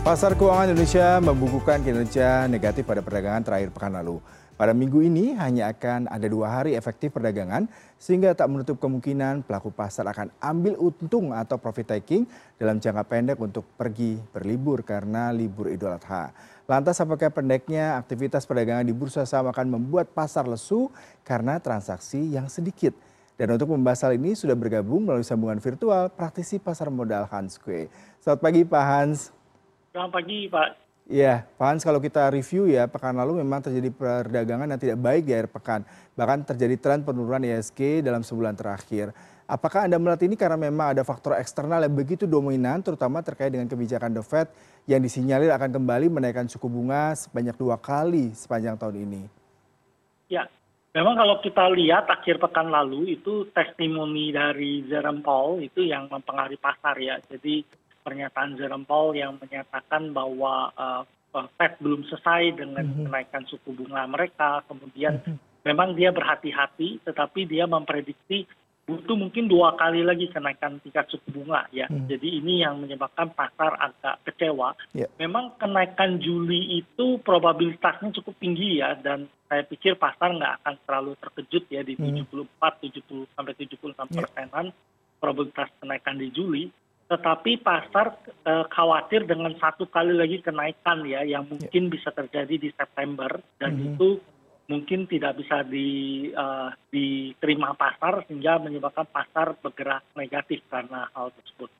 Pasar keuangan Indonesia membukukan kinerja negatif pada perdagangan terakhir pekan lalu. Pada minggu ini hanya akan ada dua hari efektif perdagangan sehingga tak menutup kemungkinan pelaku pasar akan ambil untung atau profit taking dalam jangka pendek untuk pergi berlibur karena libur Idul Adha. Lantas apakah pendeknya aktivitas perdagangan di bursa saham akan membuat pasar lesu karena transaksi yang sedikit? Dan untuk membahas hal ini sudah bergabung melalui sambungan virtual praktisi pasar modal Hans Kue. Selamat pagi Pak Hans. Selamat pagi Pak. Iya, Pak Hans kalau kita review ya, pekan lalu memang terjadi perdagangan yang tidak baik di akhir pekan. Bahkan terjadi tren penurunan ISG dalam sebulan terakhir. Apakah Anda melihat ini karena memang ada faktor eksternal yang begitu dominan, terutama terkait dengan kebijakan The Fed yang disinyalir akan kembali menaikkan suku bunga sebanyak dua kali sepanjang tahun ini? Ya, memang kalau kita lihat akhir pekan lalu itu testimoni dari Jerome Powell itu yang mempengaruhi pasar ya. Jadi pernyataan Jerome Powell yang menyatakan bahwa uh, Fed belum selesai dengan -hmm. kenaikan suku bunga mereka, kemudian -hmm. memang dia berhati-hati, tetapi dia memprediksi butuh mungkin dua kali lagi kenaikan tingkat suku bunga ya. Hmm. Jadi ini yang menyebabkan pasar agak kecewa. Yeah. Memang kenaikan Juli itu probabilitasnya cukup tinggi ya dan saya pikir pasar nggak akan terlalu terkejut ya di hmm. 74, 70 sampai 76 persenan yeah. probabilitas kenaikan di Juli tetapi pasar eh, khawatir dengan satu kali lagi kenaikan ya yang ya. mungkin bisa terjadi di September dan mm-hmm. itu mungkin tidak bisa di, uh, diterima pasar sehingga menyebabkan pasar bergerak negatif karena hal tersebut.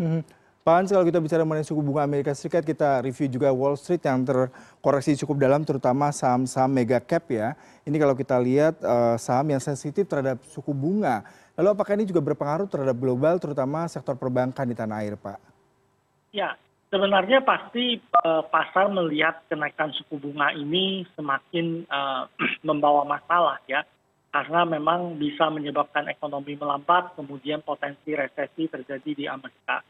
Mm-hmm. Pak Hans, kalau kita bicara mengenai suku bunga Amerika Serikat, kita review juga Wall Street yang terkoreksi cukup dalam, terutama saham-saham mega cap ya. Ini kalau kita lihat uh, saham yang sensitif terhadap suku bunga. Lalu apakah ini juga berpengaruh terhadap global, terutama sektor perbankan di tanah air, Pak? Ya, sebenarnya pasti uh, pasar melihat kenaikan suku bunga ini semakin uh, membawa masalah ya, karena memang bisa menyebabkan ekonomi melambat, kemudian potensi resesi terjadi di Amerika.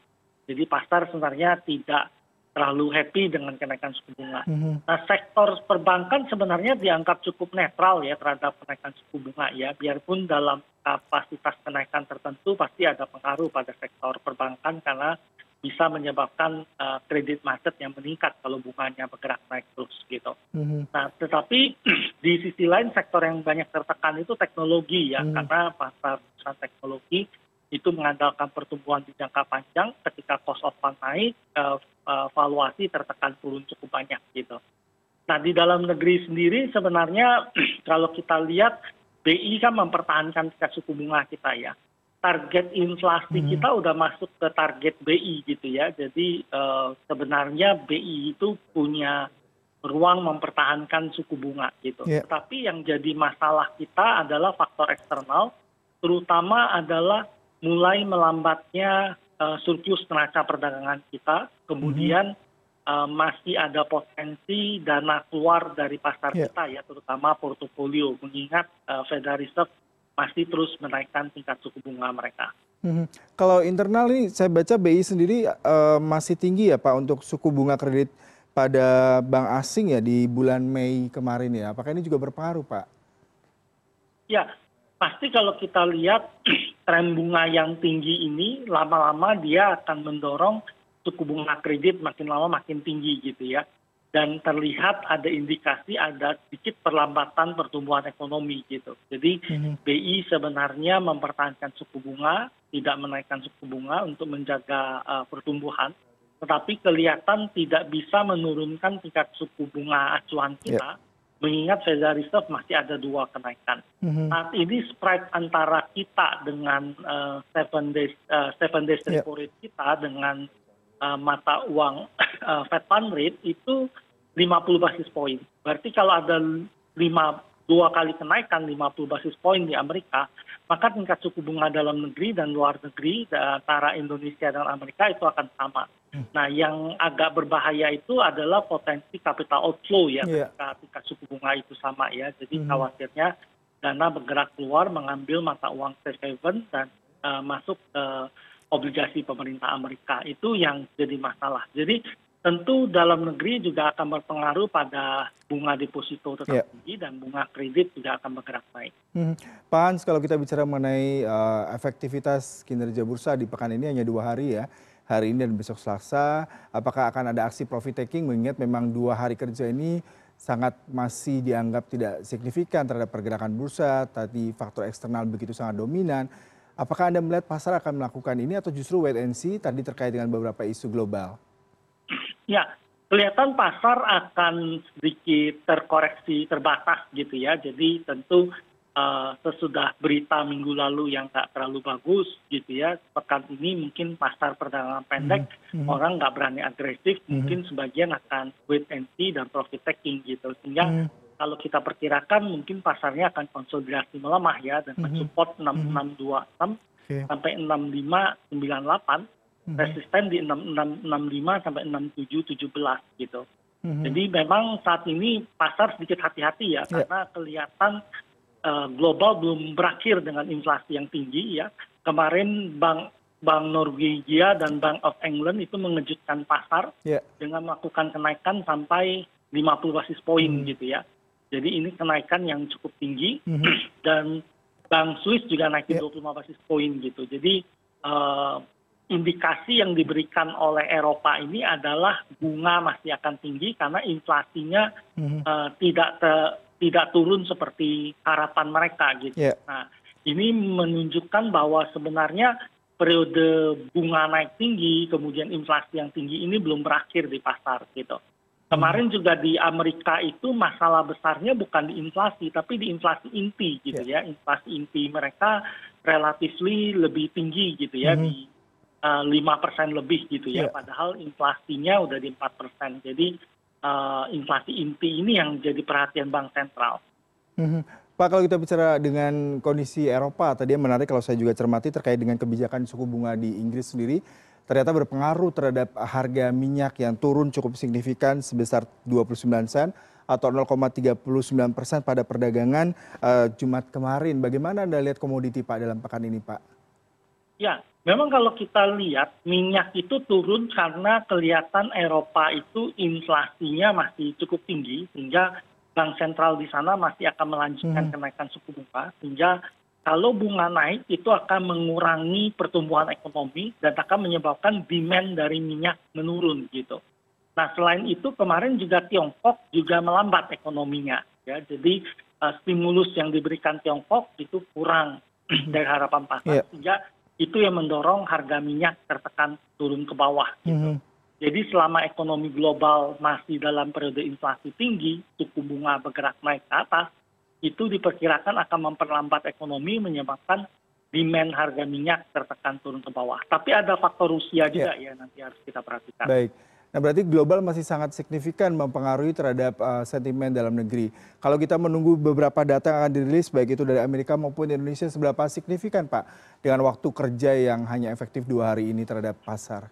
Jadi pasar sebenarnya tidak terlalu happy dengan kenaikan suku bunga. Mm-hmm. Nah, sektor perbankan sebenarnya dianggap cukup netral ya terhadap kenaikan suku bunga ya, biarpun dalam kapasitas kenaikan tertentu pasti ada pengaruh pada sektor perbankan karena bisa menyebabkan uh, kredit macet yang meningkat kalau bunganya bergerak naik terus gitu. Mm-hmm. Nah, tetapi di sisi lain sektor yang banyak tertekan itu teknologi ya, mm-hmm. karena pasar perusahaan teknologi itu mengandalkan pertumbuhan di jangka panjang ketika cost of fund naik uh, uh, valuasi tertekan turun cukup banyak gitu. Nah di dalam negeri sendiri sebenarnya kalau kita lihat BI kan mempertahankan tingkat suku bunga kita ya. Target inflasi hmm. kita udah masuk ke target BI gitu ya. Jadi uh, sebenarnya BI itu punya ruang mempertahankan suku bunga gitu. Yeah. Tapi yang jadi masalah kita adalah faktor eksternal, terutama adalah mulai melambatnya uh, surplus neraca perdagangan kita, kemudian uh, masih ada potensi dana keluar dari pasar yeah. kita ya, terutama portofolio, mengingat uh, Federal Reserve masih terus menaikkan tingkat suku bunga mereka. Hmm. Kalau internal ini saya baca BI sendiri uh, masih tinggi ya Pak untuk suku bunga kredit pada bank asing ya di bulan Mei kemarin ya. Apakah ini juga berpengaruh Pak? Ya, pasti kalau kita lihat tren bunga yang tinggi ini lama lama dia akan mendorong suku bunga kredit makin lama makin tinggi gitu ya dan terlihat ada indikasi ada sedikit perlambatan pertumbuhan ekonomi gitu. Jadi hmm. BI sebenarnya mempertahankan suku bunga, tidak menaikkan suku bunga untuk menjaga uh, pertumbuhan, tetapi kelihatan tidak bisa menurunkan tingkat suku bunga acuan kita. Yeah mengingat Federal Reserve masih ada dua kenaikan. Mm-hmm. Saat ini spread antara kita dengan uh, seven days uh, seven days yeah. rate kita dengan mata uang uh, Fed Fund rate itu 50 basis point. Berarti kalau ada lima dua kali kenaikan 50 basis point di Amerika, maka tingkat suku bunga dalam negeri dan luar negeri antara Indonesia dan Amerika itu akan sama. Hmm. Nah, yang agak berbahaya itu adalah potensi capital outflow ya yeah. ketika tingkat suku bunga itu sama ya. Jadi hmm. khawatirnya dana bergerak keluar mengambil mata uang safe haven dan uh, masuk ke obligasi pemerintah Amerika itu yang jadi masalah. Jadi tentu dalam negeri juga akan berpengaruh pada bunga deposito tetap yeah. tinggi dan bunga kredit juga akan bergerak naik. Hmm. Pak Hans, kalau kita bicara mengenai uh, efektivitas kinerja bursa di pekan ini hanya dua hari ya. hari ini dan besok Selasa. Apakah akan ada aksi profit taking mengingat memang dua hari kerja ini sangat masih dianggap tidak signifikan terhadap pergerakan bursa, tadi faktor eksternal begitu sangat dominan. Apakah Anda melihat pasar akan melakukan ini atau justru wait and see tadi terkait dengan beberapa isu global? Ya, kelihatan pasar akan sedikit terkoreksi terbatas gitu ya. Jadi tentu uh, sesudah berita minggu lalu yang nggak terlalu bagus gitu ya, pekan ini mungkin pasar perdagangan pendek mm -hmm. orang nggak berani agresif, mm -hmm. mungkin sebagian akan wait and see dan profit taking gitu. Sehingga mm -hmm. Kalau kita perkirakan mungkin pasarnya akan konsolidasi melemah ya dengan mm -hmm. support 6626 okay. sampai 6598 Hmm. resisten di 65 sampai 6717 gitu. Hmm. Jadi memang saat ini pasar sedikit hati-hati ya, ya karena kelihatan uh, global belum berakhir dengan inflasi yang tinggi ya. Kemarin Bank Bank Norwegia dan Bank of England itu mengejutkan pasar yeah. dengan melakukan kenaikan sampai 50 basis poin hmm. gitu ya. Jadi ini kenaikan yang cukup tinggi hmm. dan Bank Swiss juga naikin yeah. 25 basis poin gitu. Jadi uh, indikasi yang diberikan oleh eropa ini adalah bunga masih akan tinggi karena inflasinya hmm. uh, tidak te, tidak turun seperti harapan mereka gitu. Yeah. Nah, ini menunjukkan bahwa sebenarnya periode bunga naik tinggi, kemudian inflasi yang tinggi ini belum berakhir di pasar gitu. Kemarin juga di Amerika itu masalah besarnya bukan di inflasi, tapi di inflasi inti gitu yeah. ya. Inflasi inti mereka relatif lebih tinggi gitu ya hmm. di Eh, lima persen lebih gitu ya, yeah. padahal inflasinya udah di empat persen. Jadi uh, inflasi inti ini yang jadi perhatian bank sentral. Mm-hmm. Pak, kalau kita bicara dengan kondisi Eropa, tadi yang menarik kalau saya juga cermati terkait dengan kebijakan suku bunga di Inggris sendiri, ternyata berpengaruh terhadap harga minyak yang turun cukup signifikan sebesar 29 sen atau 0,39 persen pada perdagangan uh, Jumat kemarin. Bagaimana Anda lihat komoditi Pak dalam pekan ini Pak? Ya, memang kalau kita lihat minyak itu turun karena kelihatan eropa itu inflasinya masih cukup tinggi sehingga bank sentral di sana masih akan melanjutkan hmm. kenaikan suku bunga sehingga kalau bunga naik itu akan mengurangi pertumbuhan ekonomi dan akan menyebabkan demand dari minyak menurun gitu. Nah selain itu kemarin juga Tiongkok juga melambat ekonominya ya jadi uh, stimulus yang diberikan Tiongkok itu kurang dari harapan pasar yeah. sehingga itu yang mendorong harga minyak tertekan turun ke bawah gitu. Hmm. Jadi selama ekonomi global masih dalam periode inflasi tinggi, suku bunga bergerak naik ke atas, itu diperkirakan akan memperlambat ekonomi menyebabkan demand harga minyak tertekan turun ke bawah. Tapi ada faktor Rusia juga yeah. ya nanti harus kita perhatikan. Baik nah berarti global masih sangat signifikan mempengaruhi terhadap uh, sentimen dalam negeri kalau kita menunggu beberapa data yang akan dirilis baik itu dari amerika maupun indonesia seberapa signifikan pak dengan waktu kerja yang hanya efektif dua hari ini terhadap pasar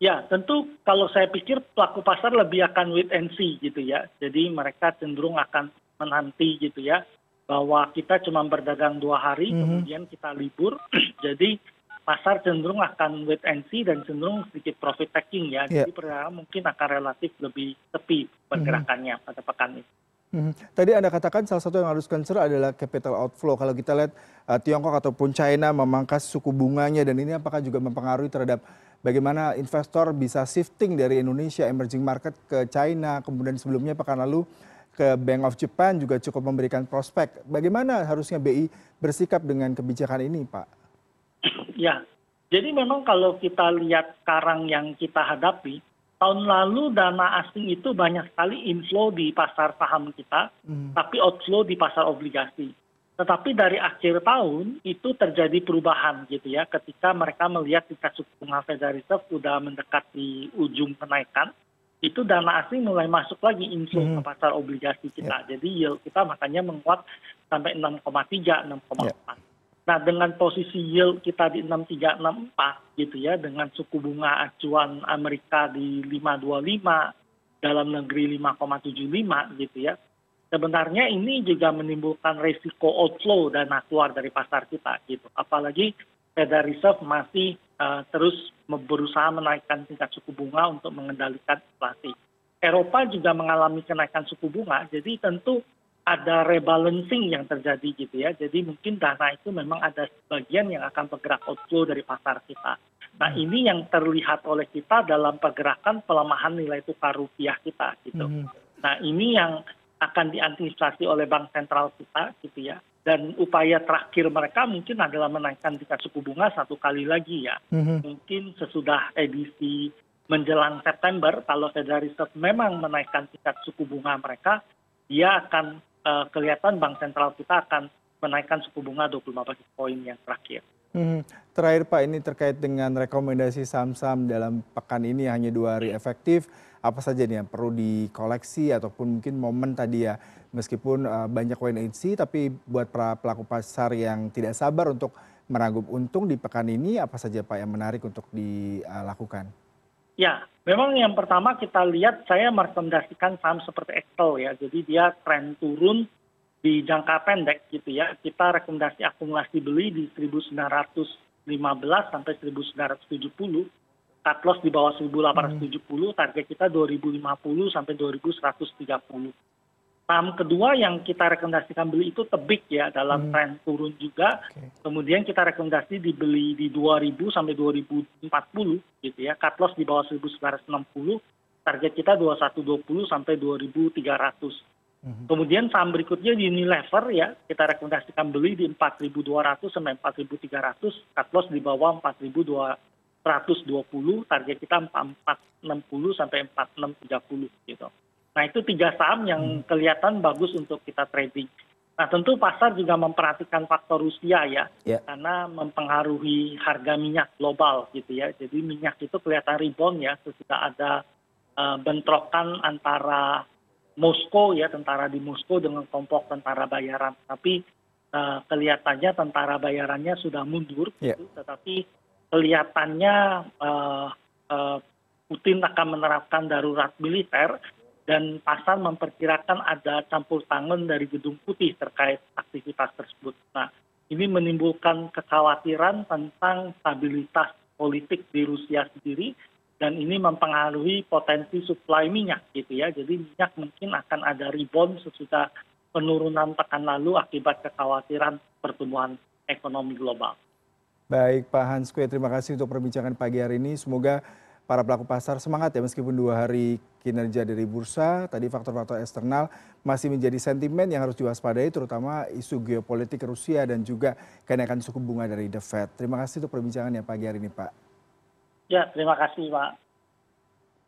Ya, tentu kalau saya pikir pelaku pasar lebih akan wait and see gitu ya. Jadi mereka cenderung akan menanti gitu ya. Bahwa kita cuma berdagang dua hari, mm -hmm. kemudian kita libur. Jadi pasar cenderung akan wait and see dan cenderung sedikit profit taking ya. Yeah. Jadi perdagangan mungkin akan relatif lebih tepi pergerakannya mm -hmm. pada pekan ini. Mm -hmm. Tadi Anda katakan salah satu yang harus concern adalah capital outflow. Kalau kita lihat uh, Tiongkok ataupun China memangkas suku bunganya dan ini apakah juga mempengaruhi terhadap bagaimana investor bisa shifting dari Indonesia emerging market ke China, kemudian sebelumnya pekan lalu ke Bank of Japan juga cukup memberikan prospek. Bagaimana harusnya BI bersikap dengan kebijakan ini, Pak? ya jadi memang kalau kita lihat sekarang yang kita hadapi tahun lalu dana asing itu banyak sekali inflow di pasar saham kita hmm. tapi outflow di pasar obligasi tetapi dari akhir tahun itu terjadi perubahan gitu ya ketika mereka melihat tingkat suku bunga Federal Reserve sudah mendekati ujung kenaikan itu dana asing mulai masuk lagi inflow hmm. ke pasar obligasi kita. Yeah. Jadi yield kita makanya menguat sampai 6,3, 6,4. Yeah nah dengan posisi yield kita di enam tiga enam empat gitu ya dengan suku bunga acuan amerika di lima dua lima dalam negeri lima tujuh lima gitu ya sebenarnya ini juga menimbulkan resiko outflow dana keluar dari pasar kita gitu apalagi Federal Reserve masih uh, terus berusaha menaikkan tingkat suku bunga untuk mengendalikan inflasi. Eropa juga mengalami kenaikan suku bunga, jadi tentu ada rebalancing yang terjadi gitu ya. Jadi mungkin dana itu memang ada sebagian yang akan bergerak outflow dari pasar kita. Nah Hmm. ini yang terlihat oleh kita dalam pergerakan pelemahan nilai tukar rupiah kita gitu. Mhm. Nah ini yang akan diantisipasi oleh bank sentral kita gitu ya. Dan upaya terakhir mereka mungkin adalah menaikkan tingkat suku bunga satu kali lagi ya. Mhm. Mungkin sesudah edisi menjelang September kalau Federal Reserve memang menaikkan tingkat suku bunga mereka, dia akan eh, kelihatan bank sentral kita akan menaikkan suku bunga 25 basis poin yang terakhir. Mhm. Terakhir Pak, ini terkait dengan rekomendasi saham-saham dalam pekan ini hanya dua hari efektif. Apa saja nih yang perlu dikoleksi ataupun mungkin momen tadi ya, meskipun uh, banyak see, tapi buat para pelaku pasar yang tidak sabar untuk merangkum untung di pekan ini, apa saja Pak yang menarik untuk dilakukan? Ya, memang yang pertama kita lihat saya merekomendasikan saham seperti Excel ya. Jadi dia tren turun di jangka pendek gitu ya. Kita rekomendasi akumulasi beli di 1915 sampai 1970. Cut loss di bawah 1870, target kita 2050 sampai 2130. Saham kedua yang kita rekomendasikan beli itu tebik ya dalam Hmm. tren turun juga. Oke. Kemudian kita rekomendasi dibeli di 2000 sampai 2040 gitu ya. Cut loss di bawah 1960, target kita 2120 sampai 2300. Mhm. Kemudian saham berikutnya di Unilever ya, kita rekomendasikan beli di 4.200 sampai 4.300, cut loss di bawah 4.220, target kita 4.60 sampai 4.630 gitu. Nah itu tiga saham yang kelihatan bagus untuk kita trading. Nah tentu pasar juga memperhatikan faktor Rusia ya, Ya. karena mempengaruhi harga minyak global gitu ya. Jadi minyak itu kelihatan rebound ya, sesudah ada eh, bentrokan antara Moskow ya, tentara di Moskow dengan kelompok tentara bayaran. Tapi eh, kelihatannya tentara bayarannya sudah mundur, Ya. gitu. tetapi kelihatannya eh, eh, Putin akan menerapkan darurat militer dan pasar memperkirakan ada campur tangan dari Gedung Putih terkait aktivitas tersebut. Nah, ini menimbulkan kekhawatiran tentang stabilitas politik di Rusia sendiri dan ini mempengaruhi potensi suplai minyak gitu ya. Jadi minyak mungkin akan ada rebound sesudah penurunan pekan lalu akibat kekhawatiran pertumbuhan ekonomi global. Baik Pak Hans Kue, terima kasih untuk perbincangan pagi hari ini. Semoga para pelaku pasar semangat ya meskipun dua hari kinerja dari bursa, tadi faktor-faktor eksternal masih menjadi sentimen yang harus diwaspadai terutama isu geopolitik Rusia dan juga kenaikan suku bunga dari The Fed. Terima kasih untuk perbincangan ya pagi hari ini Pak. Ya, terima kasih Pak.